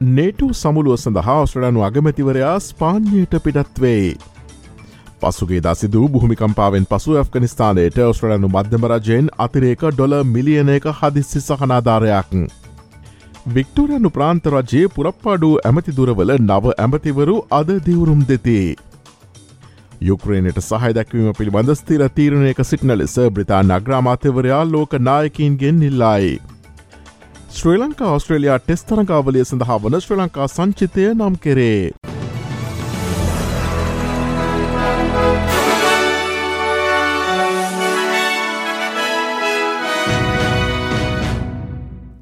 නේටු සමුළුව සඳහා ඔස්ට්‍රලනු අගමැතිවරයා ස්පාන්යයට පිටත්වෙයි. පසුගේ දසිදු භූමිකම්පාවෙන් පසු ඇෆ්ගනිස්ථානයට ඔස්ට්‍රලනු මධ්‍යමරජයෙන් අතිරේක ඩොල මිලියනයක හදිස්සි සහනාධාරයක්. වික්ටෝරයනු ප්‍රාන්තරජයේ පුරප්පාඩු ඇමතිදුරවල නව ඇමතිවරු අද දිවුරුම් දෙතිේ. යුක්‍රේනයට සහය දැක්වීම පිළිබඳ ස්තිර තීරණයක සිටින ලෙස බ්‍රතාාන අග්‍රාමාත්‍යවරයා ලෝක නායකින්ගෙන් නිල්ලායි. ශ්‍රී ලංකා ඔස්ට්‍රේලයා ටෙස් තරකාවලිය සඳහා වන ශ්‍රී ලංකා සංචිතය නම් කෙරේ.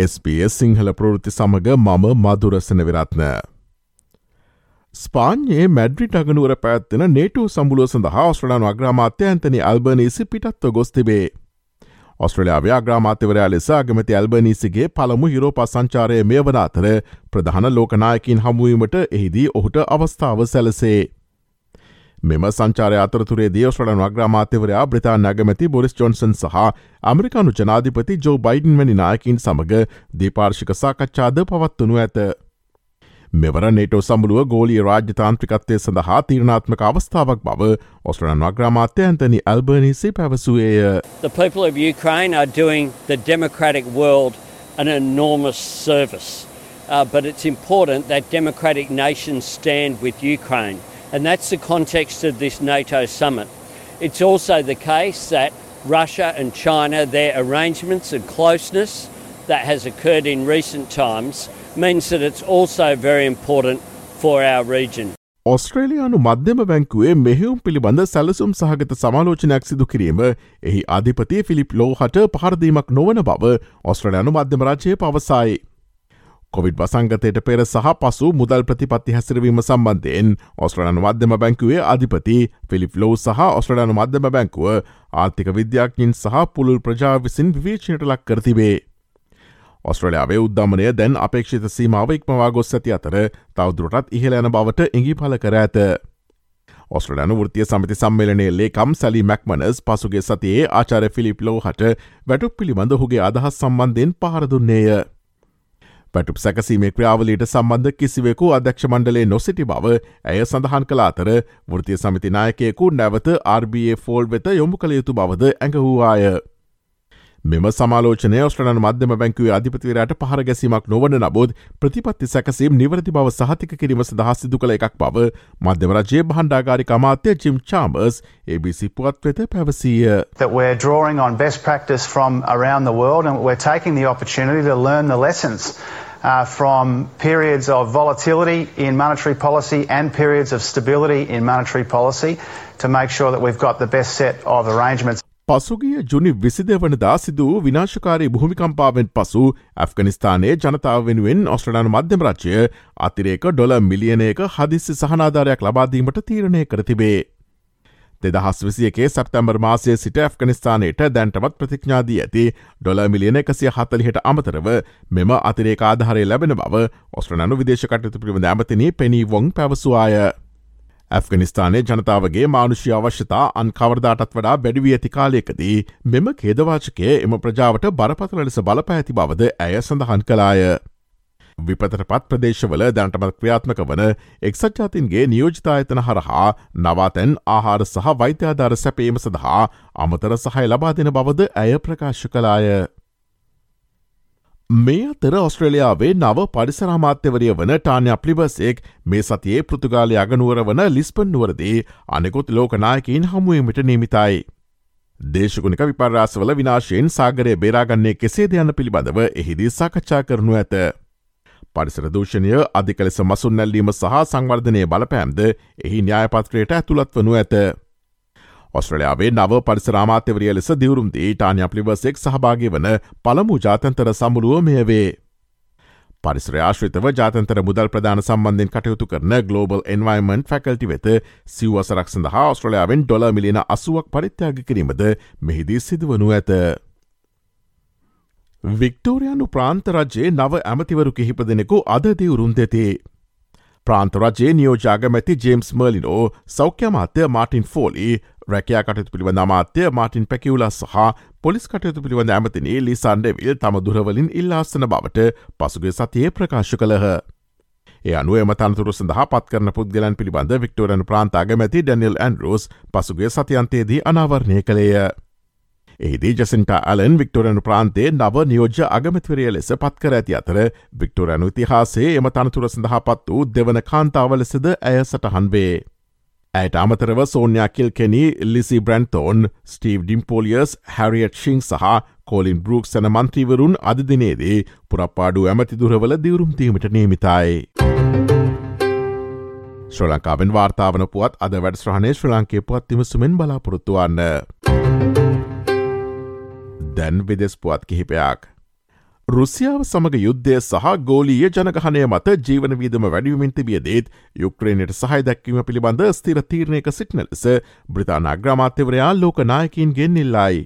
SBS සිංහල ප්‍රෘති සමඟ මම මදුරසන විරත්න. ස්පාන්යේ මැඩ්‍රිට අගනුවර පැත්වෙන නේටු සම්බුලුව සඳහා ඔස්ට්‍රලයානු අග්‍රාමාත්‍ය ඇන්තනි අල්බනීසි පිටත්ව ගොස් තිබේ. ඔස්ට්‍රලයාාවේ අග්‍රාමාත්‍යවරයා ලෙස අගමති ඇල්බනීසිගේ පළමු හිරෝපා සංචාරය මේ වන අතර ප්‍රධාන ලෝකනායකින් හමුවීමට එහිදී ඔහුට අවස්ථාව සැලසේ. මෙම සංචාරය අතරතුරේ දියෝස්ට්‍රලන් අග්‍රාමාත්‍යවරයා බ්‍රතා නැගමති බොරිස් ජොන්සන් සහ අමරිකානු ජනාධිපති ජෝ බයිඩන් වැනි නායකින් සමඟ දීපාර්ශික සාකච්ඡාද පවත්වනු ඇත. මෙවර නේටෝ සමුළුව ගෝලී රාජ්‍යතාන්ත්‍රිකත්වය සඳහා තීරණාත්මක අවස්ථාවක් බව ඔස්ට්‍රලන් වග්‍රාමාත්‍ය ඇන්තනි අල්බනිසි පැවසුවේය. The people of Ukraine are doing the democratic world an enormous service. Uh, but it's important that democratic nations stand with Ukraine. And that's the context of this NATO summit. It's also the case that Russia and China, their arrangements and closeness that has occurred in recent times, means that it's also very important for our region. ඔස්ට්‍රේලයානු මධ්‍යම බැංකුවේ මෙහෙවුම් පිළිබඳ සැලසුම් සහගත සමාලෝචනයක් සිදු කිරීම එහි අධිපතිය Philip ලෝහට පහරදීමක් නොවන බව ඔස්ට්‍රලයානු මධ්‍යමරාජය පවසයි. කොවිඩ් වසංගතයට පෙර සහ පසු මුදල් ප්‍රතිපත්ති හැසිරවීම සම්බන්ධයෙන් ඔස්ට්‍රලයානු මධ්‍යම බැංකුවේ අධිපති ෆිලිප් ලෝ සහ ඔස්ට්‍රලයානු මධ්‍යම බැංකුව ආර්ථික විද්‍යාඥින් සහ පුළුල් ප්‍රජා විසින් විවේචනයට ලක් කරතිබේ. ඔස්ට්‍රලයාාවේ උද්ධමනය දැන් අපේක්ෂිත සීමාව ඉක්මවා ගොස් ඇති අතර තවදුරටත් ඉහල යන බවට ඉඟි පල කර ඇත. ඔස්ට්‍රලයනු වෘතිය සමති සම්මලනය ලේකම් සැලි මැක්මනස් පසුගේ සතියේ ආචාර ෆිලිප් ලෝ හට වැටුක් පිළිබඳ හුගේ අදහස් සම්බන්ධයෙන් පහරදුන්නේය. පැටුප සැකසීමේ ක්‍රියාවලීට සම්බන්ධ කිසිවෙකු අධ්‍යක්ෂ මණ්ඩලේ නොසිටි බව ඇය සඳහන් කළ අතර වෘතිය සමිති නායකයෙකු නැවත RBA ෆෝල් වෙත යොමු කළ යුතු බවද ඇඟහූවාය. මෙම සමාලෝචනය ඔස්ට්‍රලන් මධ්‍යම බැංකුවේ අධිපතිවරයට පහර ගැසීමක් නොවන නබෝද ප්‍රතිපත්ති සැකසීම් නිවරති බව සහතික කිරීම සඳහා සිදු කළ එකක් බව මධ්‍යමරජයේ බහන්ඩාගාරි කමාත්‍ය ජිම් චාම්බර්ස් ABC පුවත් වෙත පැවසීය. That we're drawing on best practice from around the world and we're taking the opportunity to learn the lessons uh, from periods of volatility in monetary policy and periods of stability in monetary policy to make sure that we've got the best set of arrangements. පසුගිය ජුනි විසිද වනදා සිදු විනාශකාරී භූමිකම්පාවෙන් පසු ඇෆ්ගනිස්ථානයේ ජනතාව වෙනුවෙන් ඔස්ට්‍රලයානු මධ්‍යම රච්චය අතිරේක ඩොල මිලියනයක හදිස්සි සහනාධාරයක් ලබාදීමට තීරණය කර තිබේ. දෙදහස් විසියකේ සැප්තැම්බර් මාසය සිට ඇෆ්ගනිස්ථානයට දැන්ටමත් ප්‍රතිඥාදී ඇති ඩොල මිලියන එකසිය හතලිහට අමතරව මෙම අතිරේ ආධාරය ලැබෙන බව ඔස්ට්‍රනු විදේශකටතු පිළිබඳ ඇමතිනී පෙනී වොන් පැවසවාය. ඇෆ්ගනිස්ථානය ජනතාවගේ මානුෂ්‍ය අවශ්‍යතා අන් කවරදාටත් වඩා බැඩිවී ඇති කාලයකදී මෙම කේදවාචකය එම ප්‍රජාවට බරපතල ලෙස බලපැඇති බවද ඇය සඳහන් කලාය. විපතට පත් ප්‍රදේශවල දැනටමත් ක්‍රියාත්මක වන එක්සත්ජාතින්ගේ නියෝජිතායතන හරහා නවාතැන් ආහාර සහ වෛත්‍යාධාර සැපීම සඳහා අමතර සහය ලබා දෙන බවද ඇය ප්‍රකාශ කලාය. මේ අතර ඔස්ට්‍රලියාවේ නව පරිසරාමාත්‍යවරිය වන ටාන්‍ය ප්ලිබසෙක් මේ සතියේ පෘතුගාලය අගනුවර වන ලිස්පන් නුවරදී අනෙකුත් ලෝකනායකින් හමුවීමට නිමිතයි. දේශගුණික විපර්ාසවල විනාශයෙන් සාගරය බේරාගන්නේ කෙසේ දෙයන්න පිළිබඳව එහිදී සාකච්ඡා කරනු ඇත. පරිසර දූෂණය අධික ලෙස මසුන් නැල්ලීම සහ සංවර්ධනය බලපෑම්ද එහි න්‍යායපත්‍රයට ඇතුළත් වනු ඇත. ඔස්ට්‍රලයාාවේ නව පරිසරාමාත්‍යවරිය ලෙස දිවරුම්දී ටාන්‍ය පලිවසෙක් සහභාගි වන පළමු ජාතන්තර සමුළුව මෙයවේ. පරිසරයාශ්‍රිතව ජාතන්තර මුදල් ප්‍රධාන සම්බන්ධෙන් කටයුතු කරන ගලෝබල් එන්වයිමන්් ෆැකල්ටි වෙත සිව්වසරක් සඳහා ඔස්ට්‍රලයාාවෙන් ඩොල මිලියන අසුවක් පරිත්‍යාග කිරීමද මෙහිදී සිදුවනු ඇත. වික්ටෝරයානු ප්‍රාන්තරජයේ නව ඇමතිවරු කිහිප දෙනෙකු අද දිවුරුම් දෙතේ. ප්‍රාන්තරජයේ නියෝජාගමැති ජේම්ස් මර්ලිනෝ සෞඛ්‍යමාත්‍ය මාටින් ෆෝලි රැකයා කටයුතු පිළිබඳ අමාත්‍ය මාටින් පැකිවුලා සහ පොලිස් කටයුතු පිළිබඳ ඇමතිනේ ලිසන්ඩවිල් තම දුරවලින් ඉල්ලාස්සන බවට පසුගේ සතියේ ප්‍රකාශ කළහ. ඒ අනුව එම තනතුරු සඳහා පත් කරන පුද්ගලන් පිළිබඳ වික්ටෝරන් ප්‍රාන්තාගමැති ඩැනිල් ඇන්රෝස් පසුගේ සතියන්තයේදී අනාවරණය කළේය. එහිදී ජසින්ට ඇලන් වික්ටෝරනු ප්‍රාන්තේ නව නියෝජ්‍ය අගමතිවරය ලෙස පත්කර ඇති අතර වික්ටෝරනු ඉතිහාසේ එම තනතුර සඳහා පත් වූ දෙවන කාන්තාව ලෙසද ඇය සටහන් වේ. ඇයට අමතරව සෝන්යාකිල් කෙනි ලිසි බ්‍රන්තෝන් ස්ටීව් ඩිම්පෝලියස් හැරියට් ශිං සහ කෝලින් බෘක් සැන මන්ත්‍රීවරුන් අධදිනේදී පුරප්පාඩු ඇමති දුරවල දිවරුම්තීමට නේමිතයි. ශ්‍ර ලංකාවෙන් වාර්තාාවන පුවත් අද වැඩ ශ්‍රහණය ශ්‍ර ලංකේ පුවත් තිමසුමෙන් බලාපොරොත්තුවන්න. දැන් විදෙස් පුවත් කිහිපයක්. රුසියාව සමඟ යුද්ධය සහ ගෝලීය ජනගහනය මත ජීවන වීදම වැඩියමින් තිබියදේත් යුක්්‍රේණයට සහය දැක්වීම පිළිබඳ ස්තිර තීරණයක සිටින ලෙස බ්‍රතාාන අග්‍රමාත්‍යවරයා ලෝකනායකින් ගෙන්නිල්ලායි.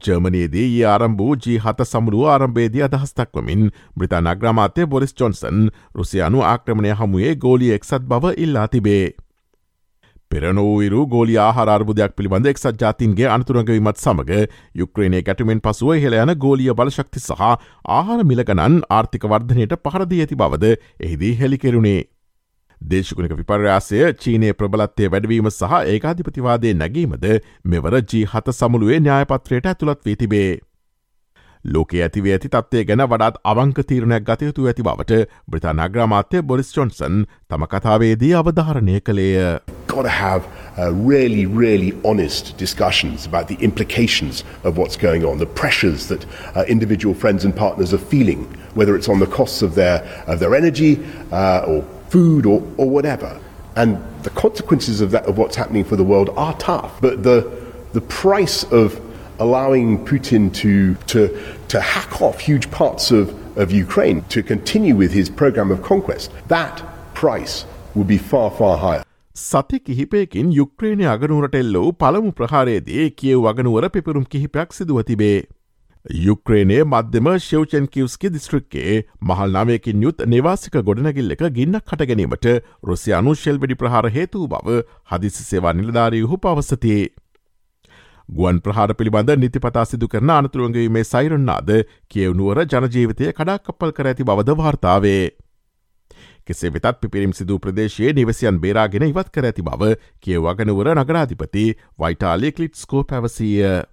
ජර්මනයේදී ඒ ආරම්භූ ජී හත සමුළුව ආරම්භේදී අදහස්තක්වමින් බ්‍රතාාන අග්‍රමාත්‍ය බොරිස් චොන්සන් රුසියානු ආක්‍රමණය හමුවේ ගෝලිය එක්සත් බව ඉල්ලා තිබේ. පෙරනෝවිරු ගෝලි ආහාරබුදයක් පිළිබඳ එක්සත් ජාතින්ගේ අනතුරඟවීමත් සමඟ යුක්්‍රේණය ගැටමෙන් පසුව හෙළ යන ගෝලිය බලශක්ති සහ ආහාර මිලගනන් ආර්ථික වර්ධනයට පහරදී ඇති බවද එහිදී හෙළිකෙරුණේ. දේශකුණක විපර්යාසය චීනය ප්‍රබලත්වය වැඩවීම සහ ඒකාධිපතිවාදය නැගීමද මෙවර ජී හත සමුළුවේ න්‍යායපත්‍රයට ඇතුළත් වී තිබේ. ලෝකයේ ඇතිවේ ඇති තත්වය ගැන වඩාත් අවංක තීරණයක් ගතයුතු ඇති බවට බ්‍රතා නග්‍රාමාත්‍ය බොරිස් චොන්සන් තම කතාවේදී අවධාරණය කළේය. Got to have uh, really, really honest discussions about the implications of what's going on, the pressures that uh, individual friends and partners are feeling, whether it's on the costs of their, of their energy uh, or food or, or whatever. And the consequences of that, of what's happening for the world, are tough. But the, the price of allowing Putin to, to, to hack off huge parts of, of Ukraine to continue with his program of conquest, that price would be far, far higher. සති කිහිපයකින් යුක්්‍රේණය අගනුවරට එල්ලෝ පළමු ප්‍රහාරයේදී කියව් අගනුවර පිපරුම් කිහිපයක් සිදුව තිබේ. යුක්්‍රේණය මධ්‍යම ශවචන් කිවස්කි දිස්ත්‍රික්කේ මහල් නාවයකින් යුත් නිවාසික ගොඩනැගිල්ල එක ගින්නක් කට ගැනීමට රුසියානු ශෙල්බඩි ප්‍රහාර හේතුව බව හදිසි සේවා නිලධාරයහු පවසතියේ. ගුවන් ප්‍රහාර පිළිබඳ නිතිපතා සිදු කරන අනතුරුවන්ගේීමේ සයිරන්නාද කියවනුවර ජනජීවිතය කඩාකප්පල් කර ඇති බවද වාර්තාවේ. කෙසේ වෙතත් පිපිරිම් සිදු ප්‍රදේශයේ නිවසියන් බේරාගෙන ඉවත් කර ඇති බව කියවගනුවර නගරාධිපති වයිටාලි කලිට්ස්කෝ පැවසීය.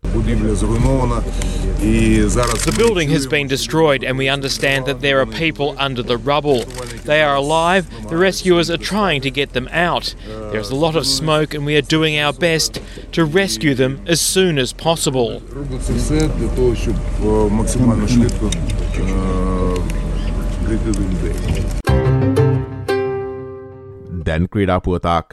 The building has been destroyed, and we understand that there are people under the rubble. They are alive, the rescuers are trying to get them out. There's a lot of smoke, and we are doing our best to rescue them as soon as possible. දැන් ක්‍රීඩා පුවතාක්.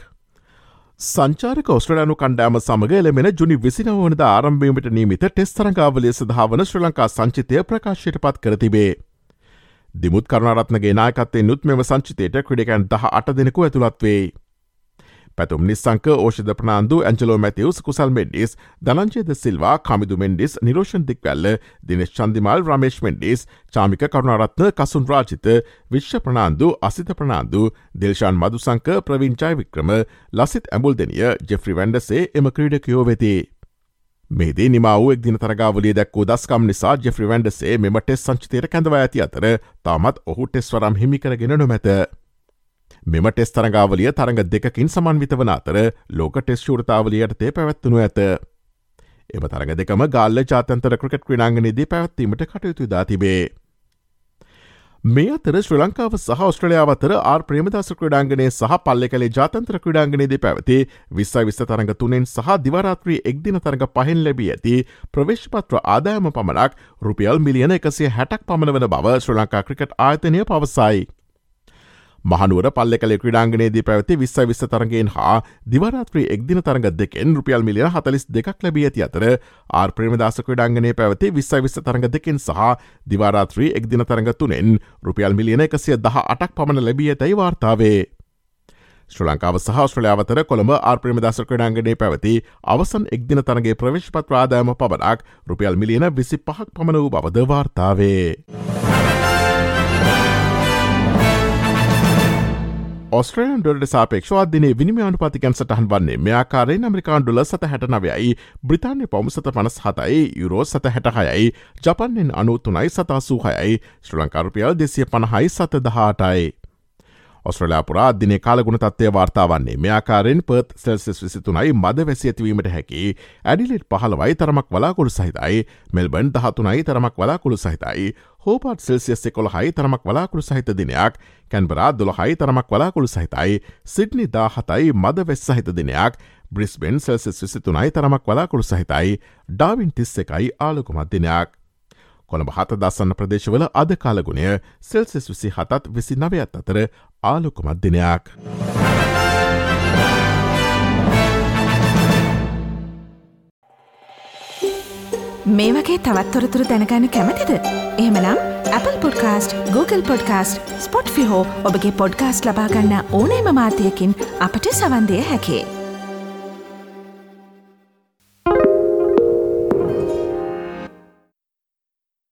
සංචාරක ඔස්ට්‍රලයානු කණ්ඩෑම සමඟ එලමෙන ජුනි විසිනවනද ආරම්භීමට නීමිත test තරංගාවලය සඳහාවන Sri Lanka සංචිතය ප්‍රකාශයට පත් කර තිබේ. දිමුත් කරුණරත්නගේ නායකත්තේ නුත් මෙම සංචිතයට ක්‍රඩිකැන් දහ අට දෙනෙකු ඇතුළත්වේ. පැතුම් නිස්සංක ඕෂධ ප්‍රනාාන්දු ඇංචලෝ මැතිවස් කුසල් මෙන්ඩිස් දනංචේද සිල්වා කමිදු මෙන්ඩිස් නිරෝෂන් දික්වැල්ල දිනෙශ් චන්දිමල් රමේශ් මෙන්ඩිස් චාමික කරුණරත්න කසුන් රාජිත විශ්ව ප්‍රනාාන්දු අසිත ප්‍රනාාන්දු දෙල්ශාන් මදුසංක ප්‍රවිංචයි වික්‍රම ලසිත් ඇඹුල් දෙනිය ජෙෆ්‍රි වැන්ඩසේ එම ක්‍රීඩකයෝ වෙති. මේදී නිමාවුවක් දින තරගාවලිය දැක්වූ දස්කම් නිසා ජෙෆ්‍රි වැන්ඩසේ මෙම ටෙස් සංචිතයට කැඳව ඇති අතර තාමත් ඔහු ටෙස්වරම් හිමිකරගෙන නොමැත. මෙම ටෙස් තරගාවලිය තරඟ දෙකින් සමන්විත වන අතර ලෝක ටෙස් ෂූරතාවලියට තේ පැවැත්වනු ඇත. එම තරග දෙකම ගල්ල ජාතන්තර ක්‍රිකට් ක්‍රනාංගනේදී පැවැත්වීමට කටයුතු දා තිබේ. මේ අතර ශ්‍ර ලංකාව සහ ඔස්ට්‍රලයාාව අතර ආර් ප්‍රේමදස ක්‍රඩාංගනය සහ පල්ලෙ කළේ ජාතන්ත්‍ර ක්‍රඩාංගනයේද පැවති විස්සයි විස්ස තරඟ තුනෙන් සහ දිවරාත්‍රී එක්දින තරඟ පහෙන් ලැබී ඇති ප්‍රවේශ්පත්‍ර ආදායම පමණක් රුපියල් මිලියන එකසේ හැටක් පමණ වන බව ශ්‍ර ලංකා ක්‍රිකට් ආයතනය පවසයි. මහනුවර පල්ල කළ ක්‍රඩාංගනයේදී පැවති විස්ස විස්ස තරගෙන් හා දිවරාත්‍රී එක්දින තරග දෙකෙන් රුපියල් මිලියන හතලිස් දෙකක් ලැබිය ඇති අතර ආර් ප්‍රේමදාස ක්‍රඩාංගනය පැවති විස්ස විස්ස තරග දෙකෙන් සහ දිවාරාත්‍රී එක්දින තරග තුනෙන් රුපියල් මිලියන එකසිය දහ අටක් පමණ ලැබිය ඇතැයි වාර්තාවේ. ශ්‍ර ලංකාව සහ ස්ට්‍රලයාාවතර කොළඹ ආර්ප්‍රමදස ක්‍රඩාංගනය පැවති අවසන් එක්දින තරගේ ප්‍රවිශ්පත් ප්‍රාදායම පබනක් රුපියල් මිලියන විසි පහක් පමණ වූ බවද වාර්තාවේ. ස්ට්‍රේන් ඩොලට සාපේක්ෂවාදදින විනිමයානු පතිකැන් සටහන් වන්නේ. මෙයාකාරය ඇමරිකාන් ඩොල සත හැට නවයයි. බ්‍රතාන්‍ය පවමසත පනස් හතයි යුරෝ සත හැටහයයි ජපන්ෙන් අනු තුනයි සතා සූහයයි ශ්‍ර ලංකාරුපියල් දෙසිය පණහයි සත දහටයි. ඔස්ට්‍රලයාපුරා දින කාලගුණ තත්වය වාර්තාවන්නේ මෙයාකාරෙන් පත් සෙල්සෙස් විසිතුනයි මද වැසි ඇතිවීමට හැකි ඇඩිලිට් පහළවයි තරමක් වලාකුළු සහිතයි. මෙල්බන් දහතුනයි තරමක් වලාකුළු සහිතයි. හෝපත් සෙල්සියස් එකොළ හයි තරමක් වලාකුළු සහිත දිනයක්. කැන්බරා දොළහයි තරමක් වලාකුළු සහිතයි. සිඩ්නි දා හතයි මද වෙස් සහිත දිනයක්. බ්‍රිස්බෙන් සෙල්සෙස් විසිතුනයි තරමක් වලාකුළු සහිතයි. ඩාවින් තිස්ස එකයි ආලකුමත් දිනයක්. කොළඹ හත දස්සන්න ප්‍රදේශවල අද කාලගුණය සෙල්සෙස් විසි හතත් විසි නවයත් අතර ආලොකුමත් දිනයක්. මේ වගේ තවත්තොරතුරු දැනගන්න කැමතිද. එහමනම් Apple podcast Google podcast Spotify ඔබගේ පොඩ්කාස්ට ලබාගන්න ඕනේම මාතයකින් අපට සවන්දය හැකේ.